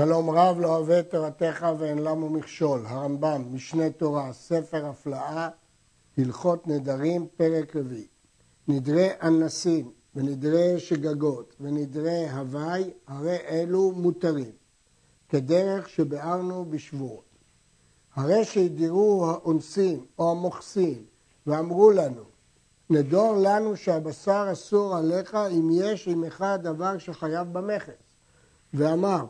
שלום רב לא אוהב את תורתך ואין למו מכשול, הרמב"ם, משנה תורה, ספר הפלאה, הלכות נדרים, פרק רביעי. נדרי אנסים ונדרי שגגות ונדרי הוואי, הרי אלו מותרים, כדרך שביארנו בשבועות. הרי שהדירו האונסים או המוכסים ואמרו לנו, נדור לנו שהבשר אסור עליך אם יש עמך דבר שחייב במכס. ואמר,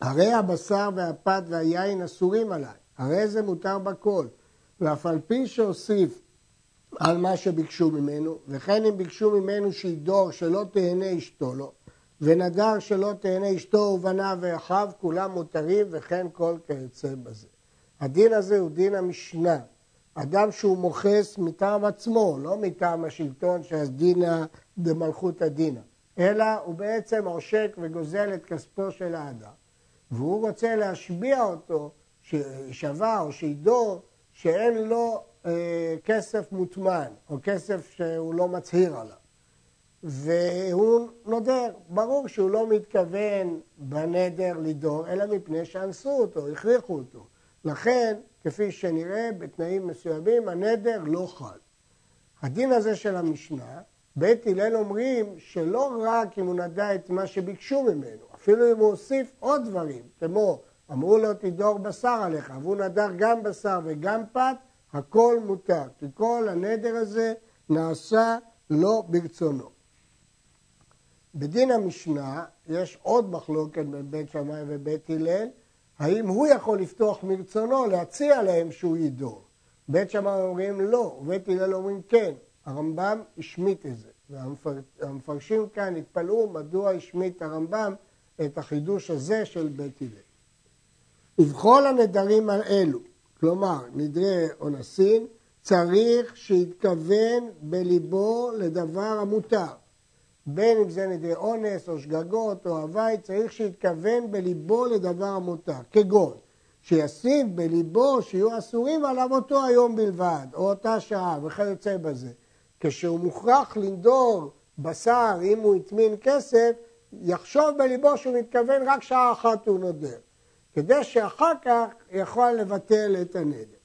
הרי הבשר והפת והיין אסורים עליי, הרי זה מותר בכל. ואף על פי שהוסיף על מה שביקשו ממנו, וכן אם ביקשו ממנו שידור שלא תהנה אשתו לו, ונדר שלא תהנה אשתו ובניו ואחיו, כולם מותרים, וכן כל כיוצא בזה. הדין הזה הוא דין המשנה. אדם שהוא מוכס מטעם עצמו, לא מטעם השלטון שהדינא דמלכות הדינא, אלא הוא בעצם עושק וגוזל את כספו של האדם. והוא רוצה להשביע אותו, ששווה או שידור, שאין לו אה, כסף מוטמן, או כסף שהוא לא מצהיר עליו. והוא נודר, ברור שהוא לא מתכוון בנדר לדור, אלא מפני שאנסו אותו, הכריחו אותו. לכן, כפי שנראה, בתנאים מסוימים הנדר לא חל. הדין הזה של המשנה, בית הלל אומרים שלא רק אם הוא נדע את מה שביקשו ממנו, אפילו אם הוא הוסיף עוד דברים, כמו אמרו לו תדור בשר עליך, והוא נדר גם בשר וגם פת, הכל מותר, כי כל הנדר הזה נעשה לא ברצונו. בדין המשנה יש עוד מחלוקת בין בית שמאי ובית הלל, האם הוא יכול לפתוח מרצונו להציע להם שהוא ידור. בית שמאי אומרים לא, ובית הלל אומרים כן. הרמב"ם השמיט את זה, והמפרשים כאן התפלאו מדוע השמיט הרמב"ם את החידוש הזה של בית הלל. ובכל הנדרים האלו, כלומר נדרי אונסין, צריך שיתכוון בליבו לדבר המותר. בין אם זה נדרי אונס או שגגות או הווי, צריך שיתכוון בליבו לדבר המותר. כגון, שישים בליבו שיהיו אסורים עליו אותו היום בלבד, או אותה שעה, וכיוצא בזה. כשהוא מוכרח לנדור בשר, אם הוא הטמין כסף, יחשוב בליבו שהוא מתכוון רק שעה אחת הוא נודר, כדי שאחר כך יכול לבטל את הנדר.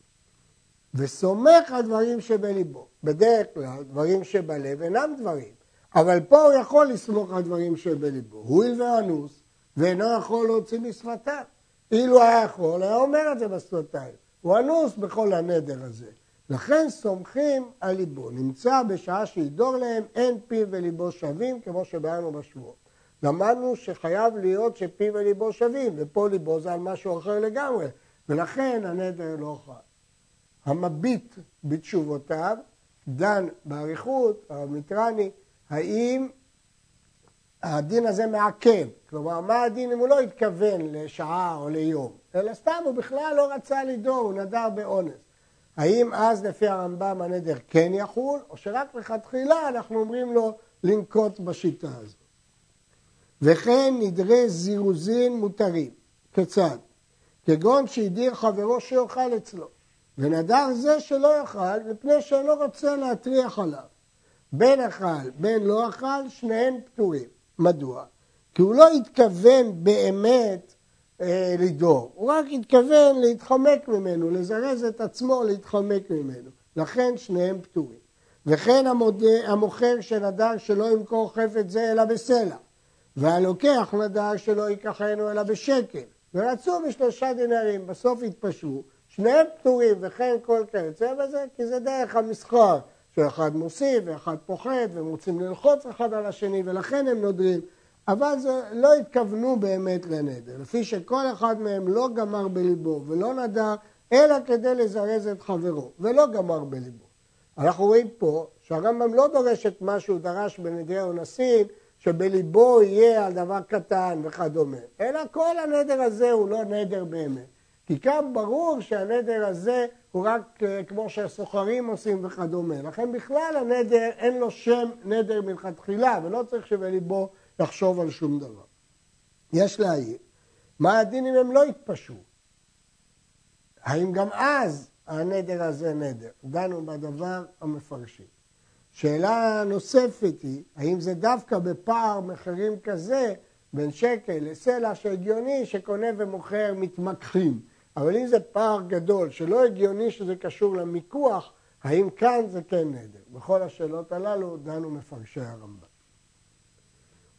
וסומך על דברים שבליבו. בדרך כלל דברים שבלב אינם דברים, אבל פה הוא יכול לסמוך על דברים שבליבו. הואיל ואנוס, ואינו יכול להוציא משפתיו. אילו היה יכול, היה אומר את זה בשפתיים. הוא אנוס בכל הנדר הזה. לכן סומכים על ליבו. נמצא בשעה שידור להם, אין פיו וליבו שווים, כמו שבאנו בשבועות. למדנו שחייב להיות שפיו וליבו שווים, ופה ליבו זה על משהו אחר לגמרי, ולכן הנדר לא חל. המביט בתשובותיו דן באריכות, הרב מיטרני, האם הדין הזה מעכב, כלומר מה הדין אם הוא לא התכוון לשעה או ליום, אלא סתם הוא בכלל לא רצה לדור, הוא נדר באונס. האם אז לפי הרמב"ם הנדר כן יחול, או שרק לכתחילה אנחנו אומרים לו לנקוט בשיטה הזאת. וכן נדרי זירוזין מותרים. כיצד? כגון שהדיר חברו שיאכל אצלו, ונדר זה שלא יאכל מפני שאינו רוצה להטריח עליו. בין אכל, בין לא אכל, שניהם פטורים. מדוע? כי הוא לא התכוון באמת אה, לדור, הוא רק התכוון להתחמק ממנו, לזרז את עצמו להתחמק ממנו. לכן שניהם פטורים. וכן המודה, המוכר שנדר שלא ימכור חפץ זה אלא בסלע. והלוקח נדר שלא ייקחנו אלא בשקל. ורצו בשלושה דינרים, בסוף התפשרו, שניהם פטורים וכן כל כיוצא בזה, כי זה דרך המסחר, שאחד מוסיף ואחד פוחד והם רוצים ללחוץ אחד על השני ולכן הם נודרים, אבל זה, לא התכוונו באמת לנדר, לפי שכל אחד מהם לא גמר בליבו ולא נדר, אלא כדי לזרז את חברו, ולא גמר בליבו. אנחנו רואים פה שהרמב"ם לא דורש את מה שהוא דרש בנדרי אונסין, שבליבו יהיה על דבר קטן וכדומה, אלא כל הנדר הזה הוא לא נדר באמת. כי כאן ברור שהנדר הזה הוא רק אה, כמו שהסוחרים עושים וכדומה. לכן בכלל הנדר אין לו שם נדר מלכתחילה, ולא צריך שבליבו יחשוב על שום דבר. יש להעיר, מה הדין אם הם לא יתפשרו? האם גם אז הנדר הזה נדר? דנו בדבר המפרשים. שאלה נוספת היא, האם זה דווקא בפער מחירים כזה בין שקל לסלע שהגיוני שקונה ומוכר מתמקחים. אבל אם זה פער גדול שלא הגיוני שזה קשור למיקוח, האם כאן זה כן נדר? בכל השאלות הללו דנו מפרשי הרמב"ם.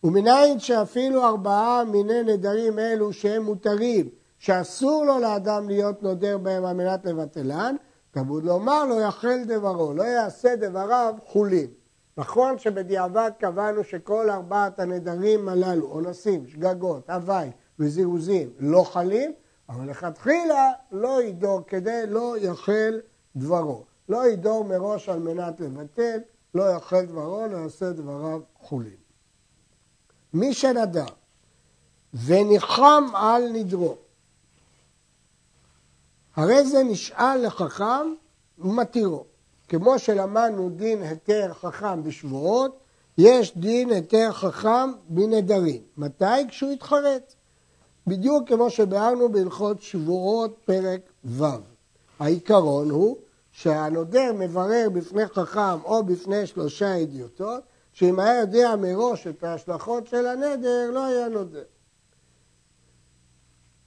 ומנין שאפילו ארבעה מיני נדרים אלו שהם מותרים, שאסור לו לאדם להיות נודר בהם על מנת לבטלן, כבוד לומר לו יחל דברו, לא יעשה דבריו חולין. נכון שבדיעבד קבענו שכל ארבעת הנדרים הללו, אונסים, שגגות, הוואי וזירוזים, לא חלים, אבל לכתחילה לא ידור כדי לא יחל דברו. לא ידור מראש על מנת לבטל, לא יחל דברו, לא יעשה דבריו חולין. מי שנדר וניחם על נדרו, הרי זה נשאל לחכם ומתירו. כמו שלמדנו דין היתר חכם בשבועות, יש דין היתר חכם בנדרים. מתי? כשהוא יתחרט. בדיוק כמו שביארנו בהלכות שבועות פרק ו'. העיקרון הוא שהנודר מברר בפני חכם או בפני שלושה ידיעותות, שאם היה יודע מראש את ההשלכות של הנדר, לא היה נודר.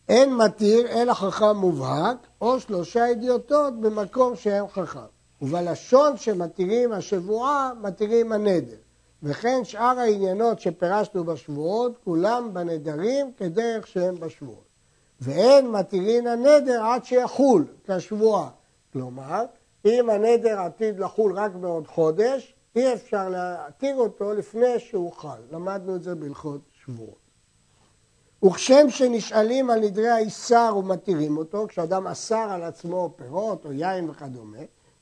אין מתיר אלא חכם מובהק, או שלושה ידיעותות במקום שאין חכם. ובלשון שמתירים השבועה, מתירים הנדר. וכן שאר העניינות שפירשנו בשבועות, כולם בנדרים כדרך שהם בשבועות. ואין מתירין הנדר עד שיחול כשבועה. כלומר, אם הנדר עתיד לחול רק בעוד חודש, אי אפשר להתיר אותו לפני שהוא חל. למדנו את זה בהלכות שבועות. וכשם שנשאלים על נדרי האיסר ומתירים אותו, כשאדם אסר על עצמו פירות או יין וכדומה,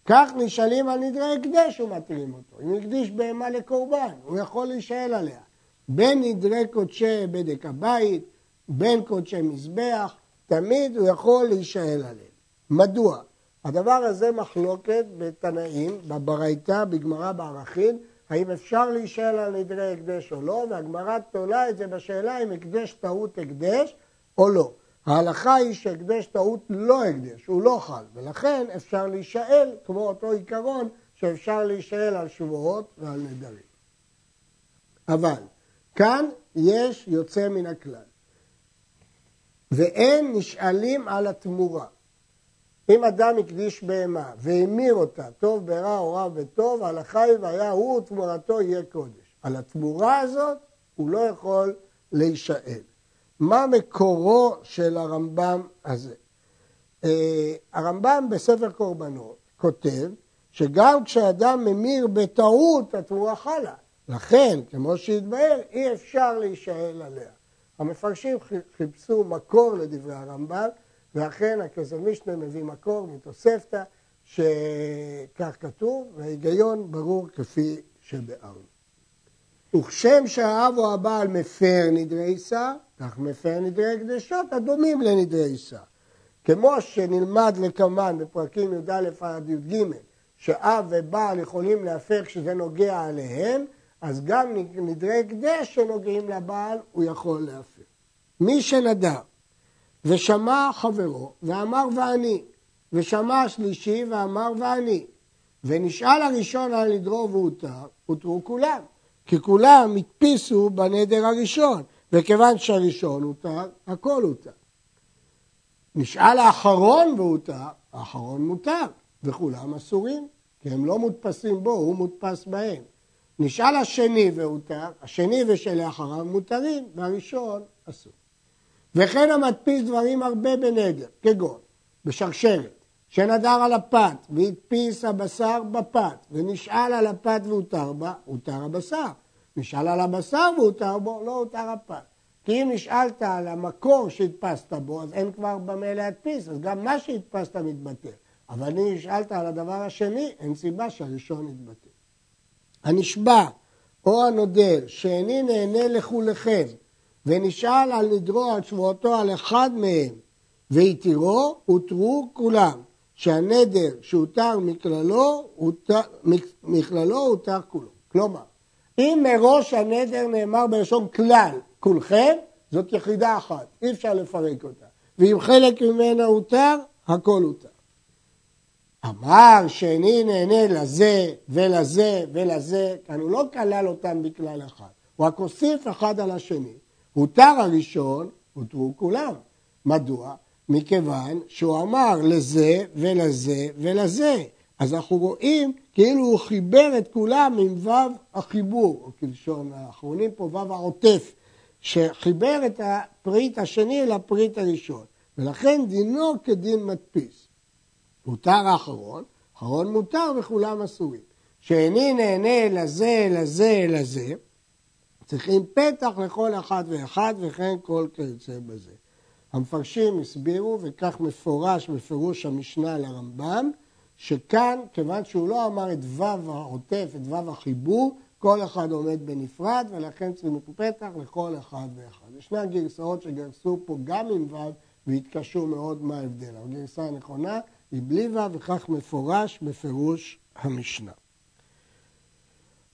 כך נשאלים על נדרי הקדש ומתירים אותו. אם הקדיש בהמה לקורבן, הוא יכול להישאל עליה. בין נדרי קודשי בדק הבית, בין קודשי מזבח, תמיד הוא יכול להישאל עליהם. מדוע? הדבר הזה מחלוקת בתנאים, בברייתא, בגמרא בערכין, האם אפשר להישאל על נדרי הקדש או לא, והגמרא תולה את זה בשאלה אם הקדש טעות הקדש או לא. ההלכה היא שהקדש טעות לא הקדש, הוא לא חל, ולכן אפשר להישאל, כמו אותו עיקרון שאפשר להישאל על שבועות ועל נדרים. אבל כאן יש יוצא מן הכלל, ואין נשאלים על התמורה. אם אדם הקדיש בהמה והמיר אותה, טוב ברע או רע וטוב, ההלכה היא והיה הוא ותמורתו יהיה קודש. על התמורה הזאת הוא לא יכול להישאל. מה מקורו של הרמב"ם הזה? אה, הרמב"ם בספר קורבנות כותב שגם כשאדם ממיר בטעות התמורה חלה. לכן, כמו שהתבהר, אי אפשר להישאל עליה. המפרשים חיפשו מקור לדברי הרמב"ם, ואכן הכסף משנה מביא מקור מתוספתא, שכך כתוב, וההיגיון ברור כפי שביארנו. וכשם שהאב או הבעל מפר נדרי עיסה, כך מפר נדרי הקדשות הדומים לנדרי עיסה. כמו שנלמד לקמן בפרקים י"א עד י"ג, שאב ובעל יכולים להפר כשזה נוגע עליהם, אז גם נדרי הקדש שנוגעים לבעל הוא יכול להפר. מי שנדר ושמע חברו ואמר ואני, ושמע השלישי ואמר ואני, ונשאל הראשון על נדרו והותר, הותרו כולם. כי כולם הדפיסו בנדר הראשון, וכיוון שהראשון הותר, הכל הותר. נשאל האחרון והותר, האחרון מותר, וכולם אסורים, כי הם לא מודפסים בו, הוא מודפס בהם. נשאל השני והותר, השני ושלאחריו מותרים, והראשון אסור. וכן המדפיס דברים הרבה בנדר, כגון בשרשרת, שנדר על הפת והדפיס הבשר בפת, ונשאל על הפת והותר בה, הותר הבשר. נשאל על הבשר והותר בו, לא הותר הפת. כי אם נשאלת על המקור שהדפסת בו, אז אין כבר במה להדפיס, אז גם מה שהדפסת מתבטל. אבל אם נשאלת על הדבר השני, אין סיבה שהראשון יתבטל. הנשבע או הנודר שאיני נהנה לכולכם ונשאל על נדרו על שבועתו על אחד מהם והתירו, הותרו כולם. שהנדר שהותר מכללו, הותר כולו. כלומר, אם מראש הנדר נאמר בלשון כלל, כולכם, זאת יחידה אחת, אי אפשר לפרק אותה. ואם חלק ממנה הותר, הכל הותר. אמר שאיני נהנה לזה ולזה ולזה, כאן הוא לא כלל אותם בכלל אחד, הוא רק הוסיף אחד על השני. הותר הראשון, הותרו כולם. מדוע? מכיוון שהוא אמר לזה ולזה ולזה. אז אנחנו רואים כאילו הוא חיבר את כולם עם ו' החיבור, או כלשון האחרונים פה ו' העוטף, שחיבר את הפריט השני לפריט הראשון, ולכן דינו כדין מדפיס. מותר האחרון, אחרון מותר וכולם אסורים. שאיני נהנה לזה, לזה, לזה, צריכים פתח לכל אחד ואחד וכן כל כיוצא בזה. המפרשים הסבירו, וכך מפורש בפירוש המשנה לרמב"ם, שכאן, כיוון שהוא לא אמר את ו' העוטף, את ו' החיבור, כל אחד עומד בנפרד, ולכן צריכים פתח לכל אחד ואחד. ישנן גרסאות שגרסו פה גם עם ו' והתקשו מאוד מה ההבדל. הגרסה הנכונה היא בלי ו', וכך מפורש בפירוש המשנה.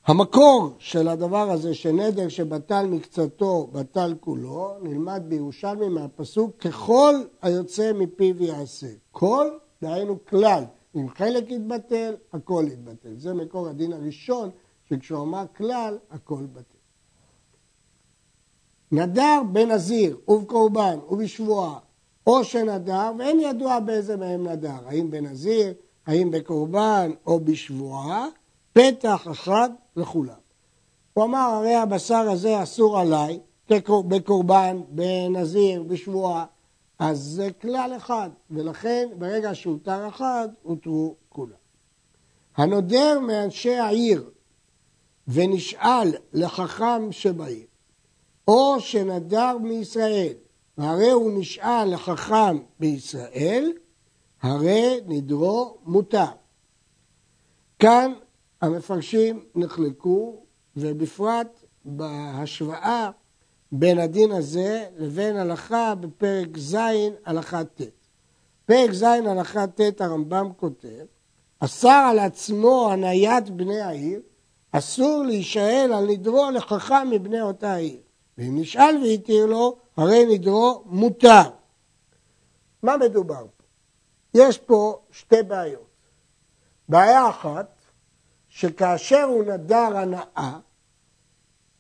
המקור של הדבר הזה, שנדר שבטל מקצתו, בטל כולו, נלמד בירושלמי מהפסוק ככל היוצא מפיו יעשה. כל, דהיינו כלל. אם חלק יתבטל, הכל יתבטל. זה מקור הדין הראשון, שכשהוא אמר כלל, הכל בטל. נדר בנזיר ובקורבן ובשבועה, או שנדר, ואין ידוע באיזה מהם נדר, האם בנזיר, האם בקורבן או בשבועה, פתח אחד לכולם. הוא אמר, הרי הבשר הזה אסור עליי, בקורבן, בנזיר, בשבועה, אז זה כלל אחד, ולכן ברגע שהותר אחד, הותרו כולם. הנודר מאנשי העיר ונשאל לחכם שבעיר, או שנדר מישראל, והרי הוא נשאל לחכם בישראל, הרי נדרו מותר. כאן המפרשים נחלקו, ובפרט בהשוואה בין הדין הזה לבין הלכה בפרק ז', הלכה ט'. פרק ז', הלכה ט', הרמב"ם כותב, אסר על עצמו הניית בני העיר, אסור להישאל על נדרו לחכם מבני אותה העיר. ואם נשאל והתיר לו, הרי נדרו מותר. מה מדובר פה? יש פה שתי בעיות. בעיה אחת, שכאשר הוא נדר הנאה,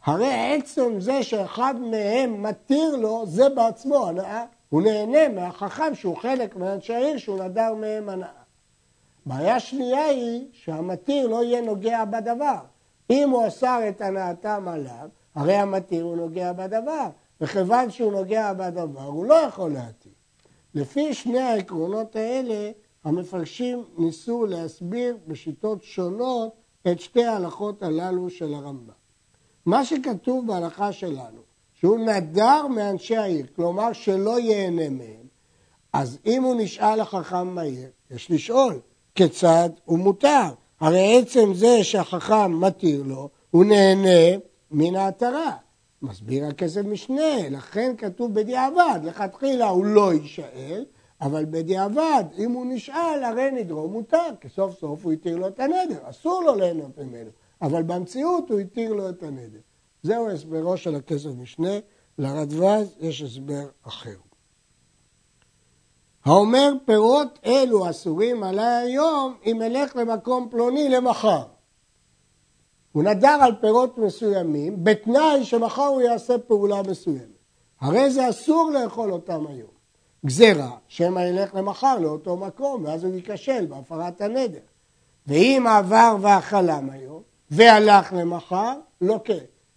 הרי עצם זה שאחד מהם מתיר לו, זה בעצמו הנאה. הוא נהנה מהחכם שהוא חלק מאנשי העיר שהוא נדר מהם הנאה. בעיה שנייה היא שהמתיר לא יהיה נוגע בדבר. אם הוא אסר את הנאתם עליו, הרי המתיר הוא נוגע בדבר. וכיוון שהוא נוגע בדבר, הוא לא יכול להתיר. לפי שני העקרונות האלה, המפרשים ניסו להסביר בשיטות שונות את שתי ההלכות הללו של הרמב"ם. מה שכתוב בהלכה שלנו, שהוא נדר מאנשי העיר, כלומר שלא ייהנה מהם, אז אם הוא נשאל החכם מהיר, יש לשאול, כיצד הוא מותר? הרי עצם זה שהחכם מתיר לו, הוא נהנה מן ההתרה. מסביר הכסף משנה, לכן כתוב בדיעבד, לכתחילה הוא לא יישאל, אבל בדיעבד, אם הוא נשאל, הרי נדרו מותר, כי סוף סוף הוא התיר לו את הנדר, אסור לו ליהנות ממנו. אבל במציאות הוא התיר לו את הנדר. זהו הסברו של הכסף משנה, לרדווז יש הסבר אחר. האומר פירות אלו אסורים עליי היום אם אלך למקום פלוני למחר. הוא נדר על פירות מסוימים בתנאי שמחר הוא יעשה פעולה מסוימת. הרי זה אסור לאכול אותם היום. גזירה, שמא ילך למחר לאותו מקום ואז הוא ייכשל בהפרת הנדר. ואם עבר ואכלם היום, והלך למחר, לוקה,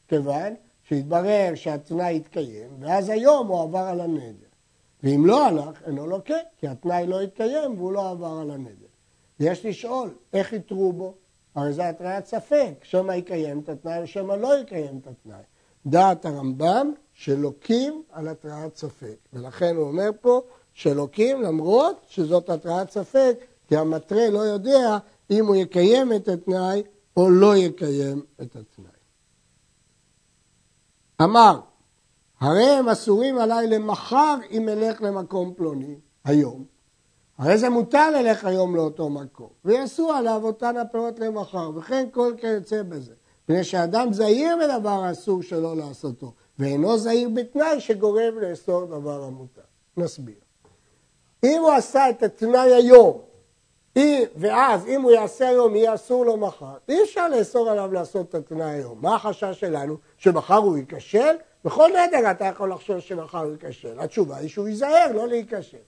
כיוון שהתברר שהתנאי התקיים, ואז היום הוא עבר על הנדר. ואם לא הלך, אינו לוקה, כי התנאי לא התקיים והוא לא עבר על הנדר. ויש לשאול, איך יתרו בו? הרי זה התריית ספק, שמא יקיים את התנאי או שמא לא יקיים את התנאי. דעת הרמב"ם שלוקים על התריית ספק, ולכן הוא אומר פה שלוקים למרות שזאת התריית ספק, כי המתרה לא יודע אם הוא יקיים את התנאי או לא יקיים את התנאי. אמר, הרי הם אסורים עליי למחר אם אלך למקום פלוני, היום. הרי זה מותר ללך היום לאותו מקום, ויעשו עליו אותן הפירות למחר, וכן כל כיוצא בזה. מפני שאדם זהיר בדבר האסור שלא לעשותו, ואינו זהיר בתנאי שגורם לאסור דבר המותר. נסביר. אם הוא עשה את התנאי היום, ואז אם הוא יעשה היום יהיה אסור לו מחר, אי אפשר לאסור עליו לעשות את התנאי היום. מה החשש שלנו? שמחר הוא ייכשל בכל נדר אתה יכול לחשוב שמחר הוא ייכשל. התשובה היא שהוא ייזהר לא להיכשל.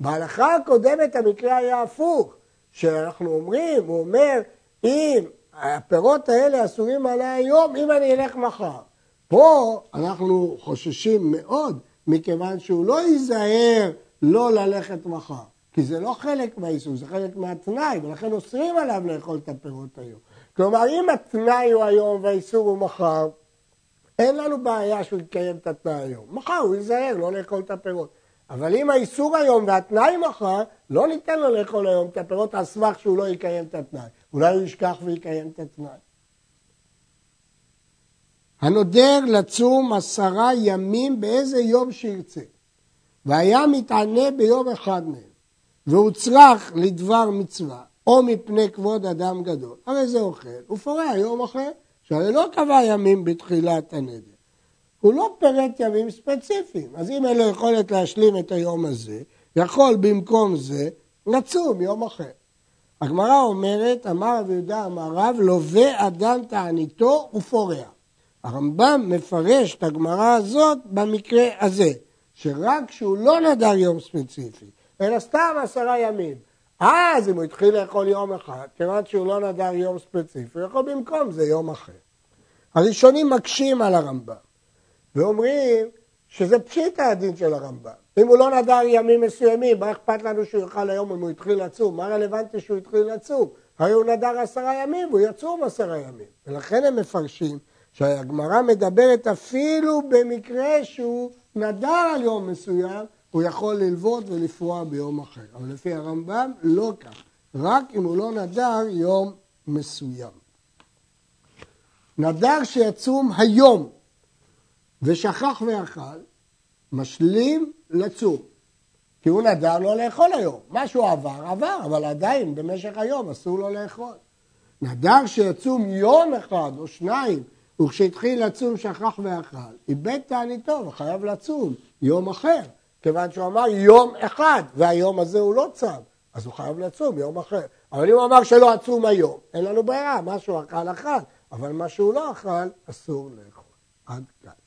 בהלכה הקודמת המקרה היה הפוך, שאנחנו אומרים, הוא אומר, אם הפירות האלה אסורים עליי היום, אם אני אלך מחר. פה אנחנו חוששים מאוד, מכיוון שהוא לא ייזהר לא ללכת מחר. כי זה לא חלק מהאיסור, זה חלק מהתנאי, ולכן אוסרים עליו לאכול את הפירות היום. כלומר, אם התנאי הוא היום והאיסור הוא מחר, אין לנו בעיה שהוא יקיים את התנאי היום. מחר הוא ייזהר לא לאכול את הפירות. אבל אם האיסור היום והתנאי מחר, לא ניתן לו לאכול היום את הפירות על סמך שהוא לא יקיים את התנאי. אולי הוא ישכח ויקיים את התנאי. הנודר לצום עשרה ימים באיזה יום שירצה, והיה מתענה ביום אחד מהם, והוצרך לדבר מצווה, או מפני כבוד אדם גדול, הרי זה אוכל, הוא פורע יום אחר, שהרי לא קבע ימים בתחילת הנדר. הוא לא פירט ימים ספציפיים, אז אם אין לו יכולת להשלים את היום הזה, יכול במקום זה לצום יום אחר. הגמרא אומרת, אמר רבי יהודה אמר רב, לווה אדם תעניתו ופורע. הרמב"ם מפרש את הגמרא הזאת במקרה הזה, שרק כשהוא לא נדר יום ספציפי, אלא סתם עשרה ימים, אז אם הוא התחיל לאכול יום אחד, כיוון שהוא לא נדר יום ספציפי, הוא יכול במקום זה יום אחר. הראשונים מקשים על הרמב"ם ואומרים שזה פשיט הדין של הרמב"ם. אם הוא לא נדר ימים מסוימים, מה אכפת לנו שהוא יאכל היום אם הוא התחיל לצום? מה רלוונטי שהוא התחיל לצום? הרי הוא נדר עשרה ימים והוא יצום עשרה ימים. ולכן הם מפרשים שהגמרא מדברת אפילו במקרה שהוא נדר על יום מסוים, הוא יכול ללוות ולפרוע ביום אחר. אבל לפי הרמב"ם לא כך, רק אם הוא לא נדר יום מסוים. נדר שיצום היום ושכח ואכל, משלים לצום. כי הוא נדר לא לאכול היום. מה שהוא עבר, עבר, אבל עדיין במשך היום אסור לו לאכול. נדר שיצום יום אחד או שניים וכשהתחיל לצום שכח ואכל, איבד תעניתו וחייב לצום יום אחר, כיוון שהוא אמר יום אחד, והיום הזה הוא לא צם, אז הוא חייב לצום יום אחר. אבל אם הוא אמר שלא אצום היום, אין לנו בעיה, מה שהוא אכל אכל, אבל מה שהוא לא אכל, אסור לאכול. עד כאן.